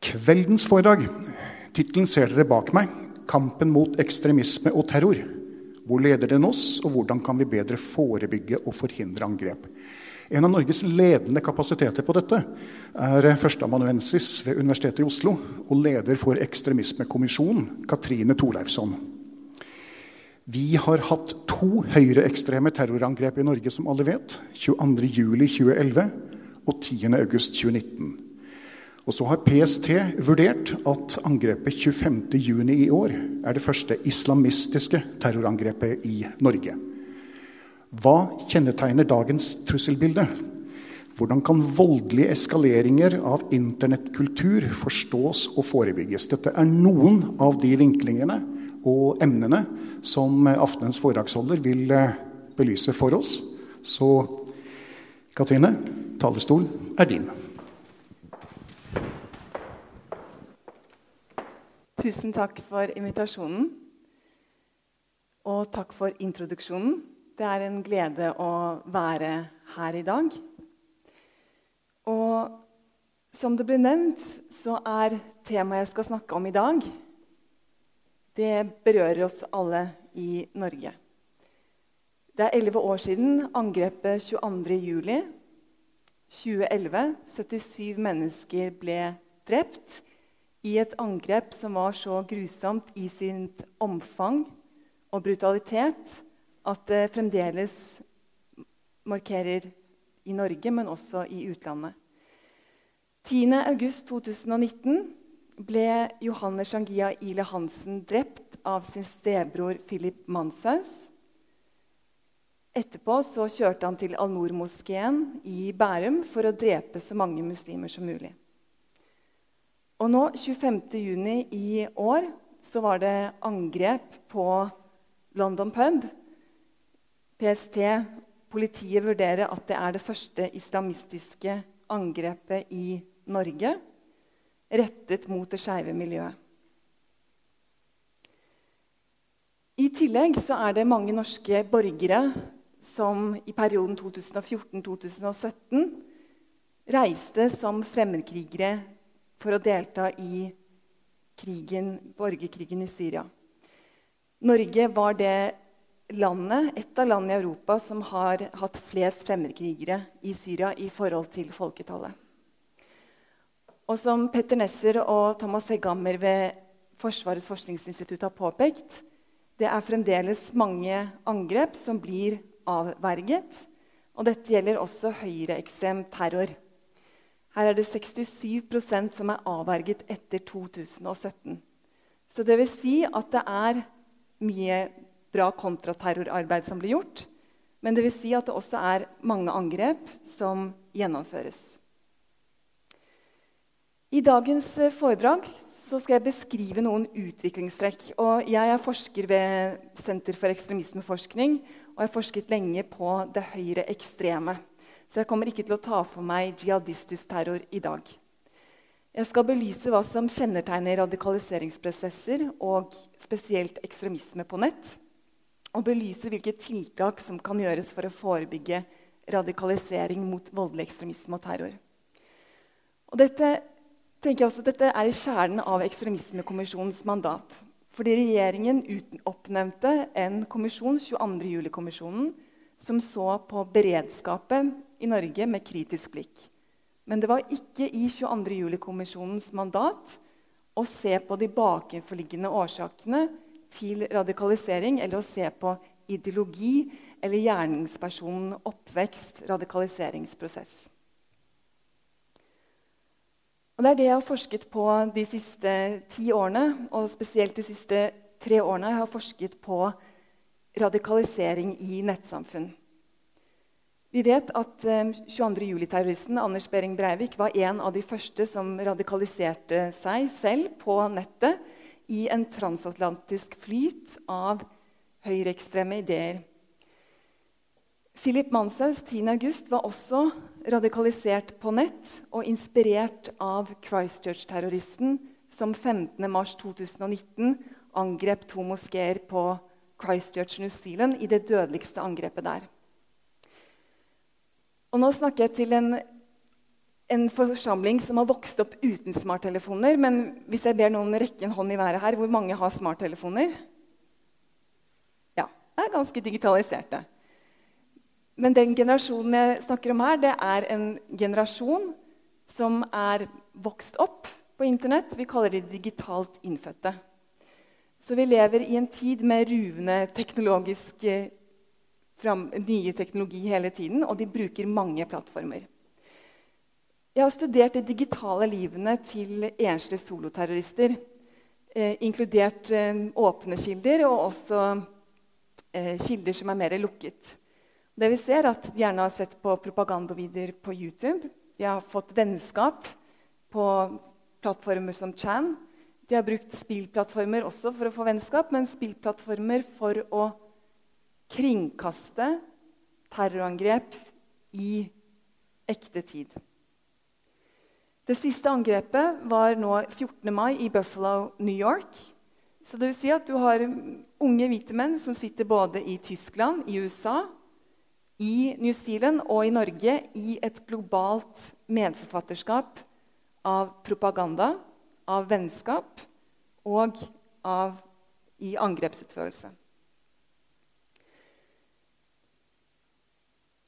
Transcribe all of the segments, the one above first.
Kveldens foredrag. Tittelen ser dere bak meg. 'Kampen mot ekstremisme og terror'. Hvor leder den oss, og hvordan kan vi bedre forebygge og forhindre angrep? En av Norges ledende kapasiteter på dette er førsteamanuensis ved Universitetet i Oslo og leder for Ekstremismekommisjonen, Katrine Thorleifsson. Vi har hatt to høyreekstreme terrorangrep i Norge, som alle vet. 22.07.2011 og 10.8.2019. Og så har PST vurdert at angrepet 25.6 i år er det første islamistiske terrorangrepet i Norge. Hva kjennetegner dagens trusselbilde? Hvordan kan voldelige eskaleringer av internettkultur forstås og forebygges? Dette er noen av de vinklingene og emnene som aftenens foredragsholder vil eh, belyse for oss. Så Katrine, talerstol er din. Tusen takk for invitasjonen. Og takk for introduksjonen. Det er en glede å være her i dag. Og som det ble nevnt, så er temaet jeg skal snakke om i dag, det berører oss alle i Norge. Det er elleve år siden angrepet 22.07. 2011. 77 mennesker ble drept i et angrep som var så grusomt i sitt omfang og brutalitet at det fremdeles markerer i Norge, men også i utlandet. 10.8.2019 ble Johanne Shangia Ile Hansen drept av sin stebror Philip Manshaus. Etterpå kjørte han til Al-Noor-moskeen i Bærum for å drepe så mange muslimer som mulig. Og nå, 25.6 i år, så var det angrep på London pub. PST, politiet, vurderer at det er det første islamistiske angrepet i Norge rettet mot det skeive miljøet. I tillegg så er det mange norske borgere som i perioden 2014-2017 reiste som fremmedkrigere for å delta i krigen, borgerkrigen i Syria. Norge var det landet, et av landene i Europa som har hatt flest fremmedkrigere i Syria i forhold til folketallet. Og som Petter Nesser og Thomas Hegghammer ved Forsvarets forskningsinstitutt har påpekt, det er fremdeles mange angrep som blir avverget. Og dette gjelder også høyreekstrem terror. Her er det 67% som er avverget etter 2017. Så det vil si at det er mye bra kontraterrorarbeid som blir gjort. Men det vil si at det også er mange angrep som gjennomføres. I dagens eh, foredrag skal jeg beskrive noen utviklingstrekk. Og jeg er forsker ved Senter for ekstremismeforskning og har forsket lenge på det høyreekstreme. ekstreme. Så jeg kommer ikke til å ta for meg jihadistisk terror i dag. Jeg skal belyse hva som kjennetegner radikaliseringsprosesser og spesielt ekstremisme på nett. Og belyse hvilke tiltak som kan gjøres for å forebygge radikalisering mot voldelig ekstremisme og terror. Og dette, tenker jeg også, dette er i kjernen av Ekstremismekommisjonens mandat. Fordi regjeringen oppnevnte en kommisjon, 22. juli-kommisjonen, som så på beredskapet i Norge med kritisk blikk. Men det var ikke i 22. juli-kommisjonens mandat å se på de bakenforliggende årsakene til radikalisering eller å se på ideologi eller gjerningspersonen oppvekst, radikaliseringsprosess. Og det er det jeg har forsket på de siste ti årene, og spesielt de siste tre årene. Jeg har forsket på radikalisering i nettsamfunn. Vi vet at 22. Eh, juli-terroristen Anders Behring Breivik var en av de første som radikaliserte seg selv på nettet i en transatlantisk flyt av høyreekstreme ideer. Philip Manshaus 10.8 var også radikalisert på nett og inspirert av Christchurch-terroristen som 15.3.2019 angrep to moskeer på Christchurch, New Zealand, i det dødeligste angrepet der. Og nå snakker jeg til en, en, forsamling som har vokst opp uten smarttelefoner. Men hvis jeg ber noen rekke en hånd i været her, hvor mange har smarttelefoner? Ja, det er ganske digitaliserte. Men den generasjonen jeg snakker om her, det er en generasjon som er vokst opp på Internett. Vi kaller de digitalt innfødte. Så vi lever i en tid med ruvende teknologiske fram nye teknologi hele tiden, og de bruker mange plattformer. Jeg har studert de digitale livene til enslige soloterrorister. Eh, inkludert eh, åpne kilder og også eh, kilder som er mer lukket. Det vi ser er at De gjerne har sett på propagandavideoer på YouTube. De har fått vennskap på plattformer som Chan. De har brukt spillplattformer også for å få vennskap, men spillplattformer for å kringkaste terrorangrep i ekte tid. Det siste angrepet var nå 14. mai i Buffalo, New York. Så det vil si at du har unge hvite menn som sitter både i Tyskland, i USA, i New Zealand og i Norge i et globalt medforfatterskap av propaganda, av vennskap og av, i angrepsutførelse.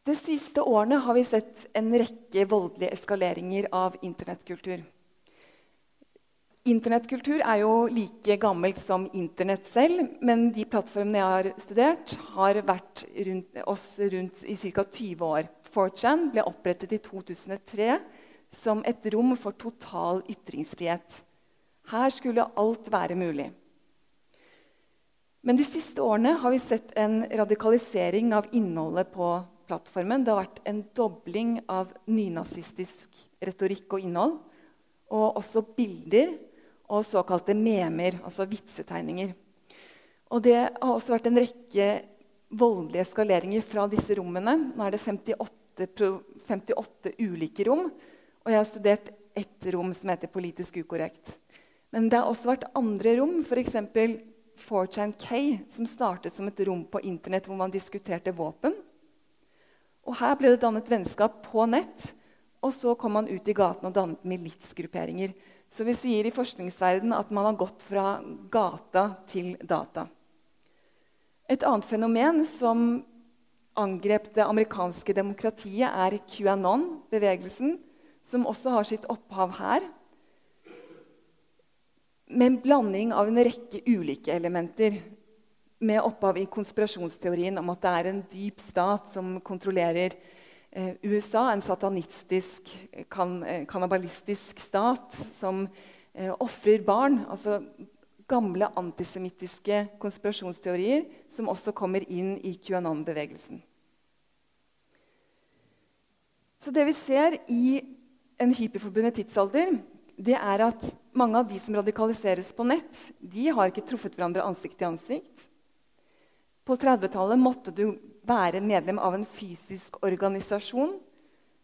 De siste årene har vi sett en rekke voldelige eskaleringer av internettkultur. Internettkultur er jo like gammelt som Internett selv, men de plattformene jeg har studert, har vært rundt oss rundt i ca. 20 år. 4chan ble opprettet i 2003 som et rom for total ytringsfrihet. Her skulle alt være mulig. Men de siste årene har vi sett en radikalisering av innholdet på plattformen. Det har vært en dobling av nynazistisk retorikk og innhold. Og også bilder og såkalte memer, altså vitsetegninger. Og det har også vært en rekke voldelige eskaleringer fra disse rommene. Nå er det 58, 58 ulike rom, og jeg har studert ett rom som heter Politisk ukorrekt. Men det har også vært andre rom, f.eks. 4chan-K, som startet som et rom på Internett hvor man diskuterte våpen. Og Her ble det dannet vennskap på nett, og så kom man ut i gaten og dannet militsgrupperinger. Så vi sier i forskningsverdenen at man har gått fra gata til data. Et annet fenomen som angrep det amerikanske demokratiet, er QAnon-bevegelsen, som også har sitt opphav her. Med en blanding av en rekke ulike elementer med opphav i konspirasjonsteorien om at det er en dyp stat som kontrollerer eh, USA, en satanistisk, kan, eh, kannibalistisk stat som eh, ofrer barn. Altså gamle antisemittiske konspirasjonsteorier som også kommer inn i QAnon-bevegelsen. Så det vi ser i en hyperforbundet tidsalder, det er at mange av de som radikaliseres på nett, de har ikke truffet hverandre ansikt til ansikt. På 30-tallet måtte du være medlem av en fysisk organisasjon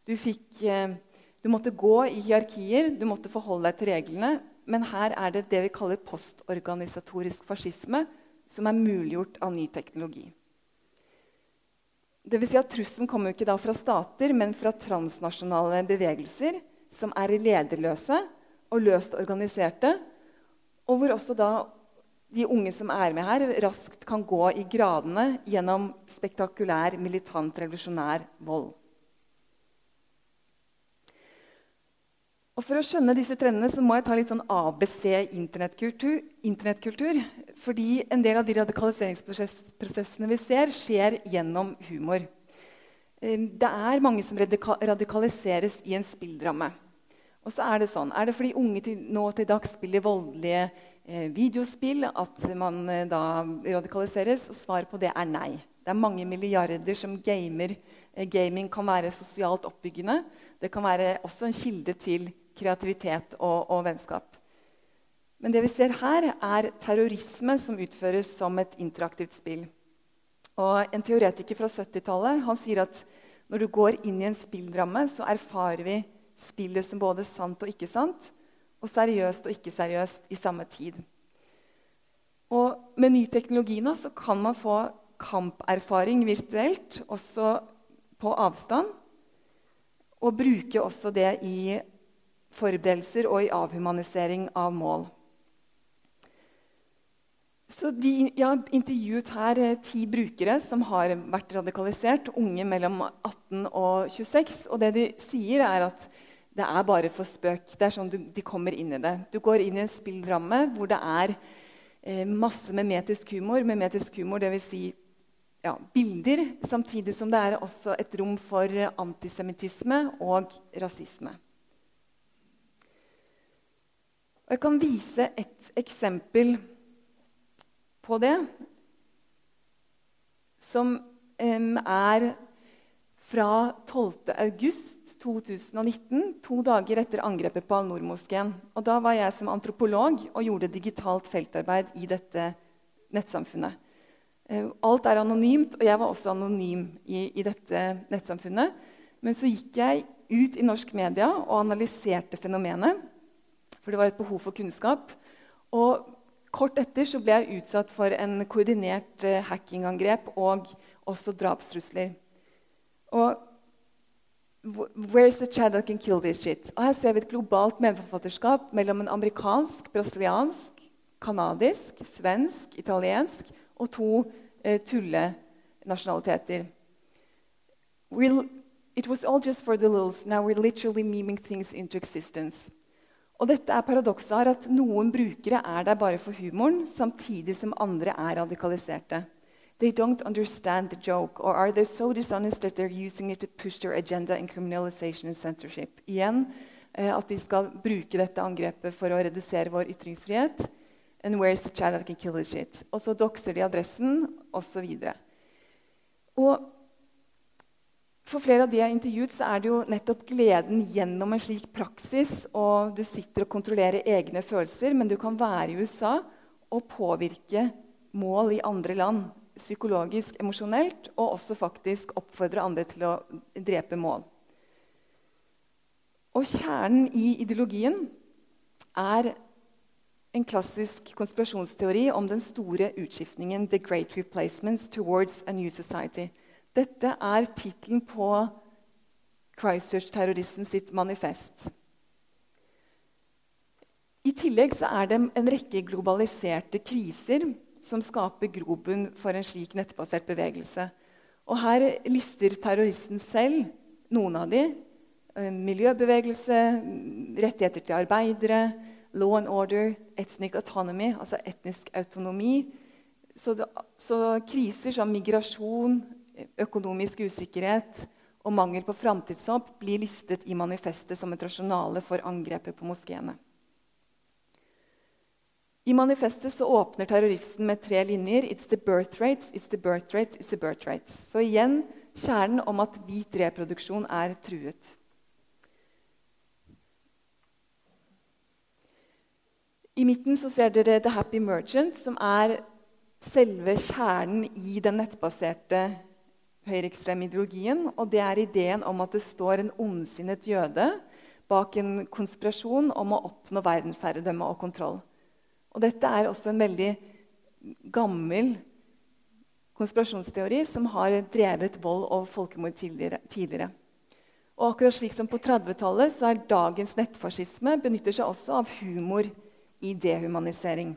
Du, fikk, eh, du måtte gå i hierarkier, du måtte forholde deg til reglene. Men her er det det vi kaller postorganisatorisk fascisme, som er muliggjort av ny teknologi. Det vil si at Trusselen kommer ikke fra stater, men fra transnasjonale bevegelser som er lederløse og løst organiserte, og hvor også da de unge som er med her, raskt kan gå i gradene gjennom spektakulær, militant, revolusjonær vold. Og For å skjønne disse trendene så må jeg ta litt sånn ABC internettkultur. internettkultur fordi en del av de radikaliseringsprosessene vi ser, skjer gjennom humor. Eh, det er mange som radikaliseres i en spilldramme. Og så Er det sånn, er det fordi unge til, nå til dags spiller voldelige videospill at man eh, da radikaliseres? Og svaret på det er nei. Det er mange milliarder som gamer. Eh, gaming kan være sosialt oppbyggende. Det kan være også en kilde til kreativitet og, og, vennskap. Men det vi ser her, er terrorisme som utføres som et interaktivt spill. Og En teoretiker fra 70-tallet sier at når du går inn i en spilldramme, så erfarer vi spillet som både sant og ikke sant, og seriøst og ikke seriøst i samme tid. Og Med ny teknologi nå så kan man få kamperfaring virtuelt, også på avstand. Og bruke også det i forberedelser og i avhumanisering av mål. Så de, jeg har intervjuet her eh, ti brukere som har vært radikalisert. Unge mellom 18 og 26. Og det de sier, er at det er bare for spøk. Det er sånn du, De kommer inn i det. Du går inn i en spillramme hvor det er eh, masse memetisk humor. Memetisk humor, Dvs. Si, ja, bilder, samtidig som det er også et rom for antisemittisme og rasisme. Og jeg kan vise et eksempel på det som eh, er fra 12.8.2019, to dager etter angrepet på Al-Noor-moskeen. Da var jeg som antropolog og gjorde digitalt feltarbeid i dette nettsamfunnet. Alt er anonymt, og jeg var også anonym i, i dette nettsamfunnet. Men så gikk jeg ut i norsk media og analyserte fenomenet for det var et behov for kunnskap. Og kort etter så ble jeg utsatt for en koordinert uh, hackingangrep og også drapstrusler. Og Where's the that can kill this shit? Og Her ser vi et globalt medforfatterskap mellom en amerikansk, brasiliansk, canadisk, svensk, italiensk og to eh, tullenasjonaliteter. It was all just for the lulz. Now we're literally memeing things into existence. Og dette er paradokset at Noen brukere er der bare for humoren, samtidig som andre er radikaliserte. They don't understand the joke, or are they so dishonest that they're using it to push their agenda in criminalization and censorship? Igjen eh, at de skal bruke dette angrepet for å redusere vår ytringsfrihet. And where's the child that can kill his shit? Og så dokser de adressen, osv. For flere av de jeg har intervjuet, så er det jo nettopp gleden gjennom en slik praksis. og Du sitter og kontrollerer egne følelser, men du kan være i USA og påvirke mål i andre land. Psykologisk, emosjonelt, og også faktisk oppfordre andre til å drepe mål. Og kjernen i ideologien er en klassisk konspirasjonsteori om den store utskiftningen, 'the great replacements towards a new society'. Dette er tittelen på Christchurch-terroristen sitt manifest. I tillegg er det en rekke globaliserte kriser som skaper grobunn for en slik nettbasert bevegelse. Og Her lister terroristen selv noen av de. Eh, miljøbevegelse, rettigheter til arbeidere, law and order, ethnic autonomy, altså etnisk autonomi. Så, det, så kriser som migrasjon, økonomisk usikkerhet og mangel på framtidshåp blir listet i manifestet som et rasjonale for angrepet på moskeene. I manifestet så åpner terroristen med tre linjer. It's the birth rates, it's the birth rates, it's the birth rates. Så igjen kjernen om at hvit reproduksjon er truet. I midten så ser dere The Happy Merchant, som er selve kjernen i den nettbaserte høyreekstreme ideologien. Og det er ideen om at det står en ondsinnet jøde bak en konspirasjon om å oppnå verdensherredømme og kontroll. Og dette er også en veldig gammel konspirasjonsteori som har drevet vold og folkemord tidligere. Og akkurat slik som på 30-tallet så er dagens nettfascisme benytter seg også av humor i dehumanisering.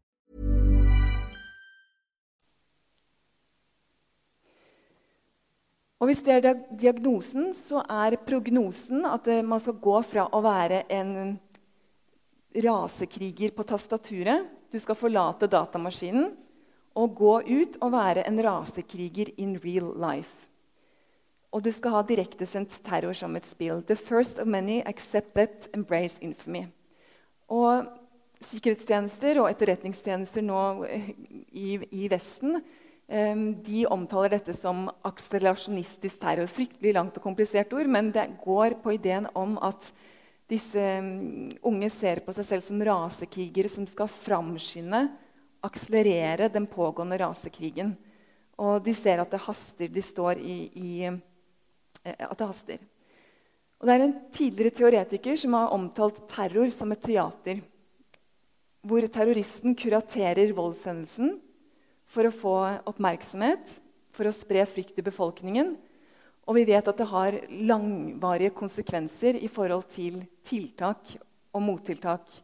Og hvis det er diagnosen, så er prognosen at eh, man skal gå fra å være en rasekriger på tastaturet Du skal forlate datamaskinen og gå ut og være en rasekriger in real life. Og du skal ha direktesendt terror som et spill. The first of many accept that embrace infamy. Og sikkerhetstjenester og etterretningstjenester nå i, i Vesten de omtaler dette som akselerasjonistisk terror. Fryktelig langt og komplisert ord, men det går på ideen om at disse um, unge ser på seg selv som rasekrigere som skal framskynde akselerere den pågående rasekrigen. Og de ser at det haster. De står i, i eh, at det haster. Og det er en tidligere teoretiker som har omtalt terror som et teater. Hvor terroristen kuraterer voldshendelsen for å få oppmerksomhet, for å spre frykt i befolkningen. Og vi vet at det har langvarige konsekvenser i forhold til tiltak og mottiltak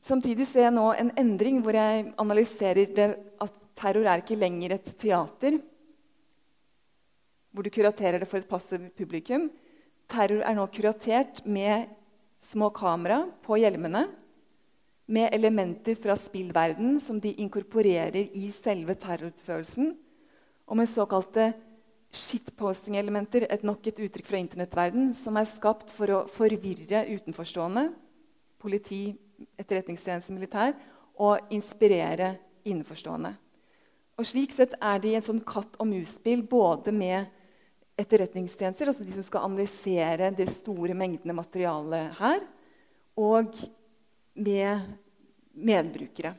Samtidig ser jeg nå en endring hvor jeg analyserer det, at terror er ikke lenger et teater hvor du kuraterer det for et passivt publikum. Terror er nå kuratert med små kamera på hjelmene, med elementer fra spillverden som de inkorporerer i selve terrorutførelsen, og med såkalte shitposting-elementer, et nok et uttrykk fra internettverden, som er skapt for å forvirre utenforstående, politi, etterretningstjeneste militær og inspirere innenforstående. Og Slik sett er de en sånn katt og mus-spill både med etterretningstjenester, altså de som skal analysere de store mengdene materiale her, og med medbrukere.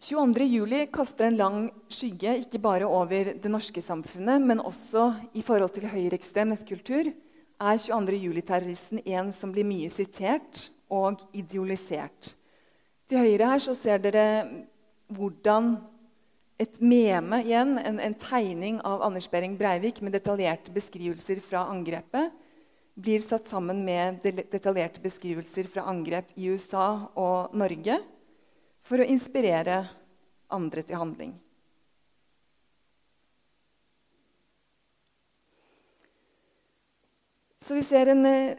22.07 kaster en lang skygge ikke bare over det norske samfunnet, men også i forhold til høyreekstrem nettkultur er 22. juli-terroristen en som blir mye sitert og idealisert. Til høyre her så ser dere hvordan et meme igjen, en, en tegning av Anders Behring Breivik med detaljerte beskrivelser fra angrepet, blir satt sammen med detaljerte beskrivelser fra angrep i USA og Norge for å inspirere andre til handling. Så vi ser en eh,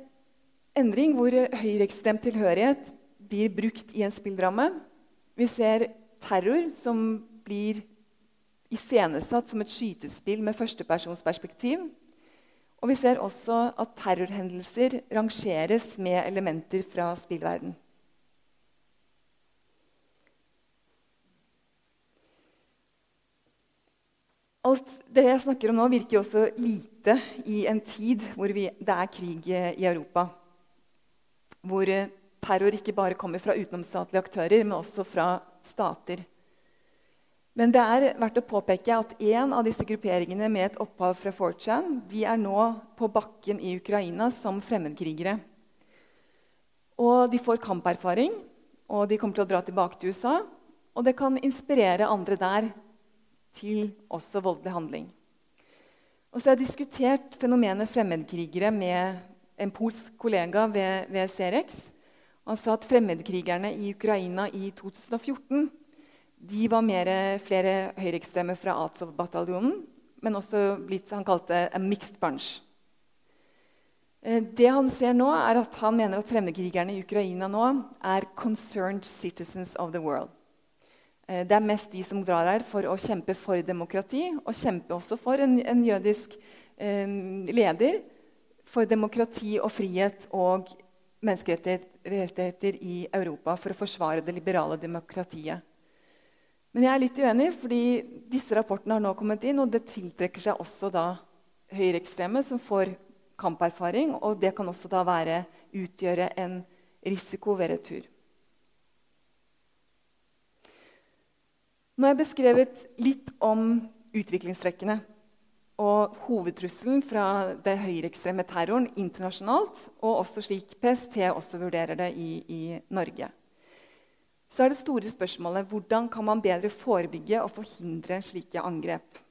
endring hvor høyreekstrem tilhørighet blir brukt i en spillramme. Vi ser terror som blir iscenesatt som et skytespill med førstepersonsperspektiv. Og vi ser også at terrorhendelser rangeres med elementer fra spillverden. Alt det jeg snakker om nå, virker også lite i en tid hvor vi, det er krig i Europa. Hvor terror ikke bare kommer fra utenomstatlige aktører, men også fra stater. Men det er verdt å påpeke at en av disse grupperingene med et opphav fra 4chan de er nå på bakken i Ukraina som fremmedkrigere. Og de får kamperfaring, og de kommer til å dra tilbake til USA. Og det kan inspirere andre der til også voldelig handling. Og så har jeg diskutert fenomenet fremmedkrigere med en polsk kollega ved, ved Cerex. Han sa at fremmedkrigerne i Ukraina i 2014 de var mere, flere høyreekstreme fra Azov-bataljonen, men også blitt han kalte a mixed bunch. Eh, det han ser nå, er at han mener at fremmedkrigerne i Ukraina nå er 'concerned citizens of the world'. Eh, det er mest de som drar her for å kjempe for demokrati, og kjempe også for en, en jødisk eh, leder for demokrati og frihet og menneskerettigheter i Europa for å forsvare det liberale demokratiet. Men jeg er litt uenig, fordi disse rapportene har nå kommet inn, og det tiltrekker seg også da høyreekstreme som får kamperfaring, og det kan også da være, utgjøre en risiko ved retur. Nå har jeg beskrevet litt om utviklingstrekkene og hovedtrusselen fra det høyreekstreme terroren internasjonalt, og også slik PST også vurderer det i, i Norge. Så er det store spørsmålet hvordan kan man bedre forebygge og forhindre slike angrep.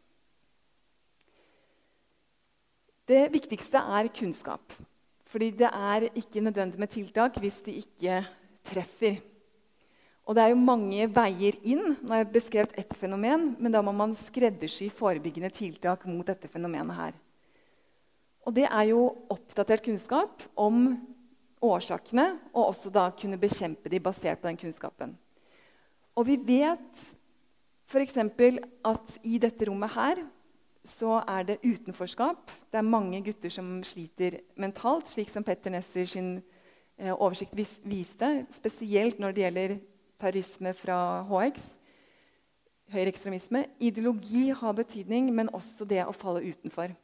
Det viktigste er kunnskap. Fordi det er ikke nødvendig med tiltak hvis de ikke treffer. Og det er jo mange veier inn. Nå har jeg beskrevet ett fenomen, men da må man skreddersy forebyggende tiltak mot dette fenomenet her. Og det er jo oppdatert kunnskap om årsakene, og også da kunne bekjempe de basert på den kunnskapen. Og vi vet f.eks. at i dette rommet her så er det utenforskap. Det er mange gutter som sliter mentalt, slik som Petter Nesser sin eh, oversikt vis viste. Spesielt når det gjelder terrorisme fra HX. Høyreekstremisme. Ideologi har betydning, men også det å falle utenfor.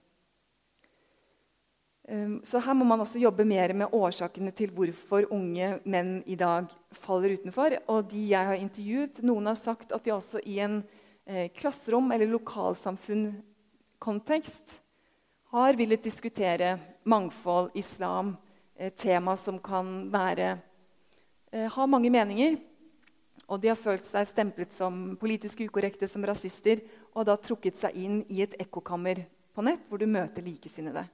Um, så her må man også jobbe mer med årsakene til hvorfor unge menn i dag faller utenfor. Og de jeg har intervjuet, Noen har sagt at de også i en eh, klasserom eller lokalsamfunn kontekst har villet diskutere mangfold, islam, et tema som kan være, eh, ha mange meninger. Og de har følt seg stemplet som politisk ukorrekte, som rasister, og da trukket seg inn i et ekkokammer på nett hvor du møter likesinnede.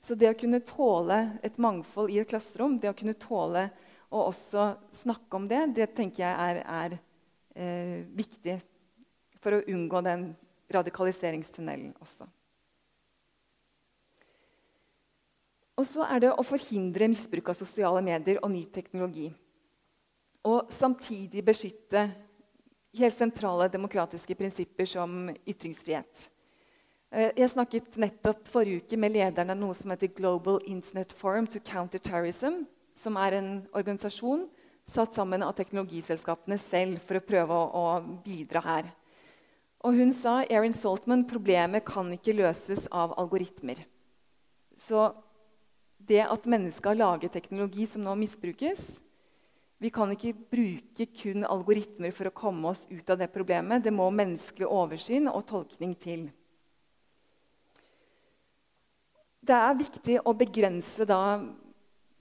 Så det å kunne tåle et mangfold i et klasserom, det å kunne tåle å også snakke om det, det tenker jeg er, er eh, viktig for å unngå den radikaliseringstunnelen også. Og så er det å forhindre misbruk av sosiale medier og ny teknologi. Og samtidig beskytte helt sentrale demokratiske prinsipper som ytringsfrihet. Eh, jeg snakket nettopp forrige uke med lederen av noe som heter Global Internet Forum to Counter Terrorism, som er en organisasjon satt sammen av teknologiselskapene selv for å prøve å, å bidra her. Og hun sa Erin Saltman, problemet kan ikke løses av algoritmer. Så det at mennesket har laget teknologi som nå misbrukes Vi kan ikke bruke kun algoritmer for å komme oss ut av det problemet. Det må menneskelig oversyn og tolkning til. Det er viktig å begrense da,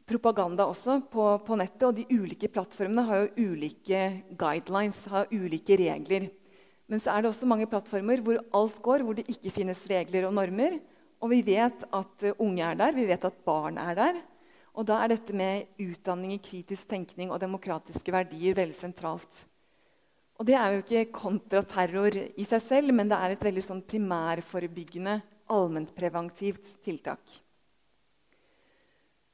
propaganda også på, på, nettet. Og de ulike plattformene har jo ulike guidelines, har ulike regler. Men så er det også mange plattformer hvor alt går, hvor det ikke finnes regler og normer. Og vi vet at eh, unge er der, vi vet at barn er der. Og da er dette med utdanning i kritisk tenkning og demokratiske verdier veldig sentralt. Og det er jo ikke kontraterror i seg selv, men det er et veldig sånn primærforebyggende, allmennpreventivt tiltak.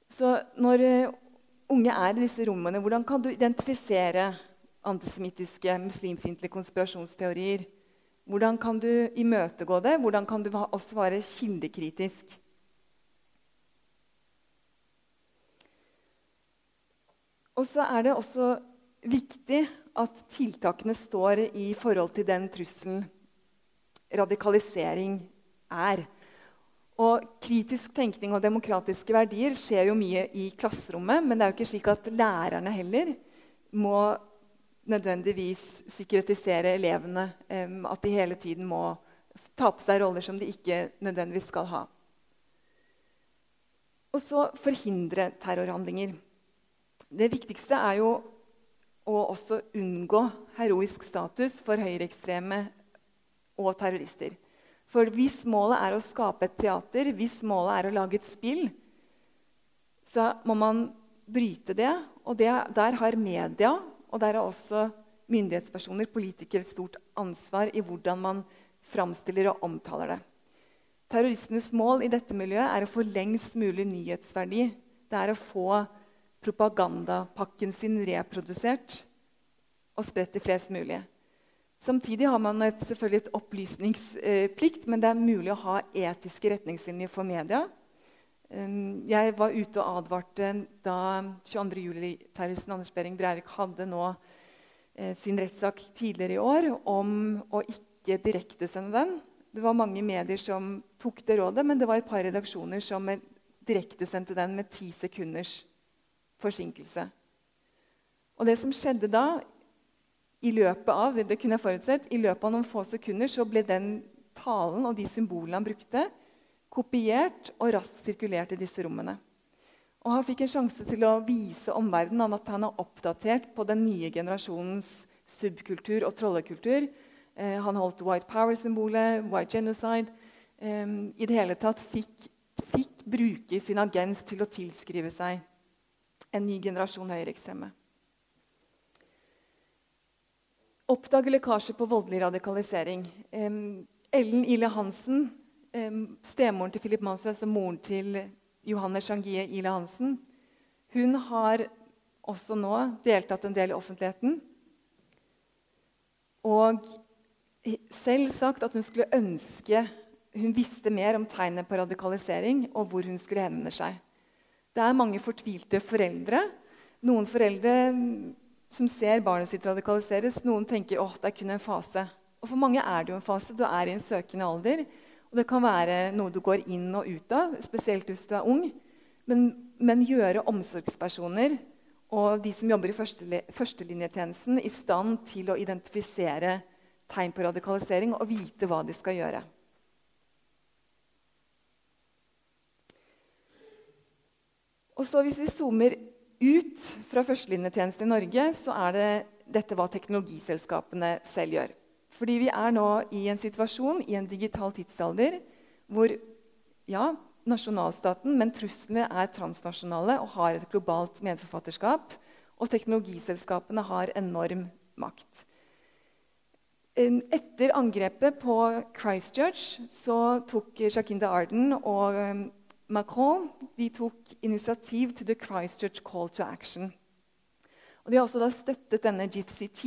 Så når eh, unge er i disse rommene, hvordan kan du identifisere antisemittiske, muslimfiendtlige konspirasjonsteorier. Hvordan kan du imøtegå det? Hvordan kan du også være kildekritisk? Og så er det også viktig at tiltakene står i forhold til den trusselen radikalisering er. Og Kritisk tenkning og demokratiske verdier skjer jo mye i klasserommet. Men det er jo ikke slik at lærerne heller må nødvendigvis sikkerhetisere elevene. at de hele tiden må ta på seg roller som de ikke nødvendigvis skal ha. Og så forhindre terrorhandlinger. Det viktigste er jo å også unngå heroisk status for høyreekstreme og terrorister. For hvis målet er å skape et teater, hvis målet er å lage et spill, så må man bryte det Og det, der har media og der har også myndighetspersoner, politikere, et stort ansvar i hvordan man framstiller og omtaler det. Terroristenes mål i dette miljøet er å få lengst mulig nyhetsverdi. Det er å få propagandapakken sin reprodusert og spredt til flest mulig. Samtidig har man et, selvfølgelig et opplysningsplikt, men det er mulig å ha etiske retningslinjer for media. Um, jeg var ute og advarte da 22. juli-terroristen Anders Behring Breivik hadde nå eh, sin rettssak tidligere i år om å ikke direktesende den. Det var mange medier som tok det rådet, men det var et par redaksjoner som direktesendte den med ti sekunders forsinkelse. Og det som skjedde da, i løpet av det kunne jeg forutsett, i løpet av noen få sekunder så ble den talen og de symbolene han brukte, kopiert og raskt sirkulert i disse rommene. Og Han fikk en sjanse til å vise omverdenen at han er oppdatert på den nye generasjonens subkultur og trollekultur. Eh, han holdt White Power-symbolet, White Genocide. Eh, I det hele tatt fikk, fikk bruke sin agens til å tilskrive seg en ny generasjon høyreekstreme. Oppdage lekkasje på voldelig radikalisering. Ellen Ile Hansen stemoren til Philip Mansøs og moren til Johanne Sjangie Ile Hansen, hun har også nå deltatt en del i offentligheten. Og selv sagt at hun skulle ønske hun visste mer om tegnet på radikalisering og hvor hun skulle henvende seg. Det er mange fortvilte foreldre. Noen foreldre som ser barnet sitt radikaliseres. Noen tenker at det er kun en fase. Og For mange er det jo en fase. Du er i en søkende alder. Og det kan være noe du går inn og ut av, spesielt hvis du er ung. Men, men gjøre omsorgspersoner og de som jobber i førstelinjetjenesten, i stand til å identifisere tegn på radikalisering og vite hva de skal gjøre. Og så Hvis vi zoomer ut fra førstelinjetjenesten i Norge, så er det dette hva teknologiselskapene selv gjør. Fordi vi er nå i en situasjon i en digital tidsalder hvor ja, nasjonalstaten, men truslene er transnasjonale og har et globalt medforfatterskap. Og teknologiselskapene har enorm makt. Etter angrepet på Christchurch så tok Shakinda Arden og Macron tok initiativ til The Christchurch Call to Action. Og de har også støttet denne GIFCT,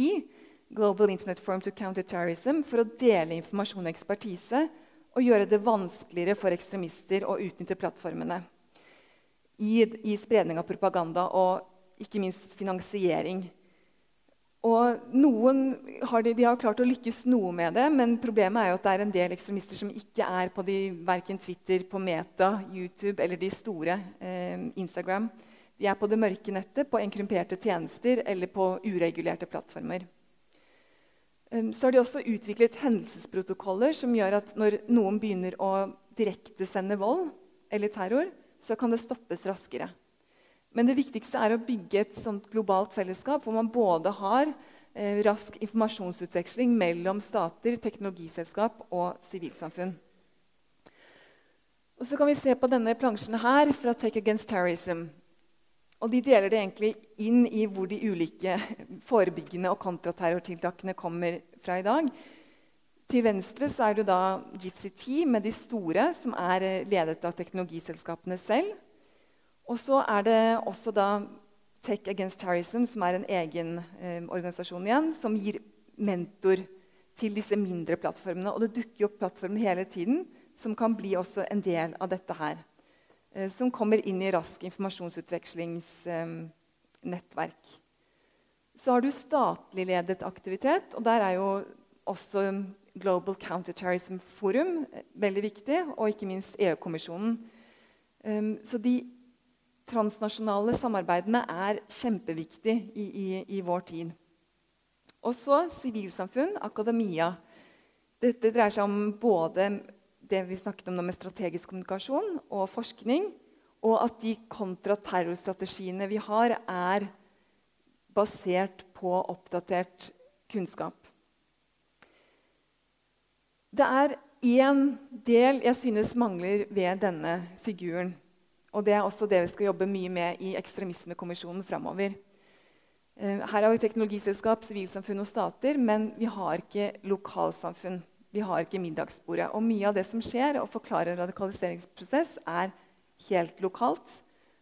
Global Internet Forum to Counter Terrorism for å dele informasjon og ekspertise og gjøre det vanskeligere for ekstremister å utnytte plattformene i, i spredning av propaganda og ikke minst finansiering. Og noen har de, de, har klart å lykkes noe med det, men problemet er jo at det er en del ekstremister som ikke er på de, Twitter, på Meta, YouTube eller de store eh, Instagram. De er på det mørke nettet, på enkrymperte tjenester eller på uregulerte plattformer. Så har de også utviklet hendelsesprotokoller som gjør at når noen begynner å direktesende vold eller terror, så kan det stoppes raskere. Men det viktigste er å bygge et sånt globalt fellesskap hvor man både har eh, rask informasjonsutveksling mellom stater, teknologiselskap og sivilsamfunn. Og så kan vi se på denne plansjen her fra Take Against Terrorism. Og de deler det egentlig inn i hvor de ulike forebyggende og kontraterrortiltakene kommer fra i dag. Til venstre så er det da Gypsy Tea med de store, som er eh, ledet av teknologiselskapene selv. Og så er det også da Tech Against Terrorism, som er en egen eh, organisasjon igjen, som gir mentor til disse mindre plattformene. Og det dukker opp plattformer hele tiden som kan bli også en del av dette her. Eh, som kommer inn i rask informasjonsutvekslingsnettverk. Så har du statlig ledet aktivitet, og der er jo også Global Counterterrorism Forum eh, veldig viktig, og ikke minst EU-kommisjonen. Så de transnasjonale samarbeidene er kjempeviktig i, i, i vår tid. Og så sivilsamfunn, akademia. Dette dreier seg om både det vi snakket om med strategisk kommunikasjon og forskning, og at de kontraterrorstrategiene vi har, er basert på oppdatert kunnskap. Det er én del jeg synes mangler ved denne figuren. Og det er også det vi skal jobbe mye med i Ekstremismekommisjonen framover. Eh, her har vi teknologiselskap, sivilsamfunn og stater, men vi har ikke lokalsamfunn. Vi har ikke middagsbordet. Og mye av det som skjer, og forklarer en radikaliseringsprosess, er helt lokalt.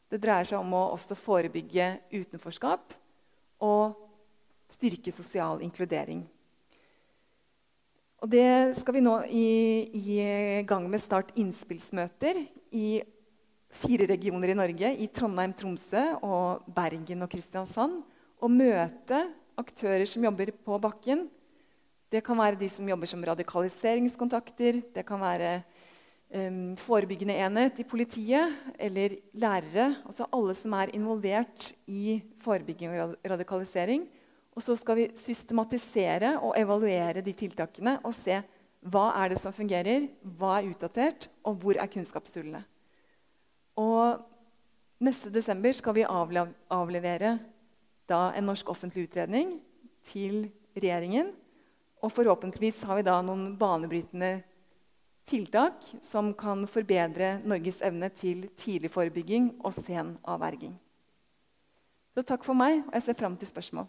Det dreier seg om å også forebygge utenforskap og styrke sosial inkludering. Og det skal vi nå i, i gang med start innspillsmøter i fire regioner i Norge. I Trondheim, Tromsø, og Bergen og Kristiansand. Og møte aktører som jobber på bakken. Det kan være de som jobber som radikaliseringskontakter. Det kan være um, forebyggende enhet i politiet eller lærere. Altså alle som er involvert i forebygging og radikalisering. Og så skal vi systematisere og evaluere de tiltakene og se hva er det som fungerer, hva er utdatert, og hvor er kunnskapshullene. Og neste desember skal vi avlevere en norsk offentlig utredning til regjeringen. Og forhåpentligvis har vi da noen banebrytende tiltak som kan forbedre Norges evne til tidlig forebygging og sen avverging. Så takk for meg, og jeg ser fram til spørsmål.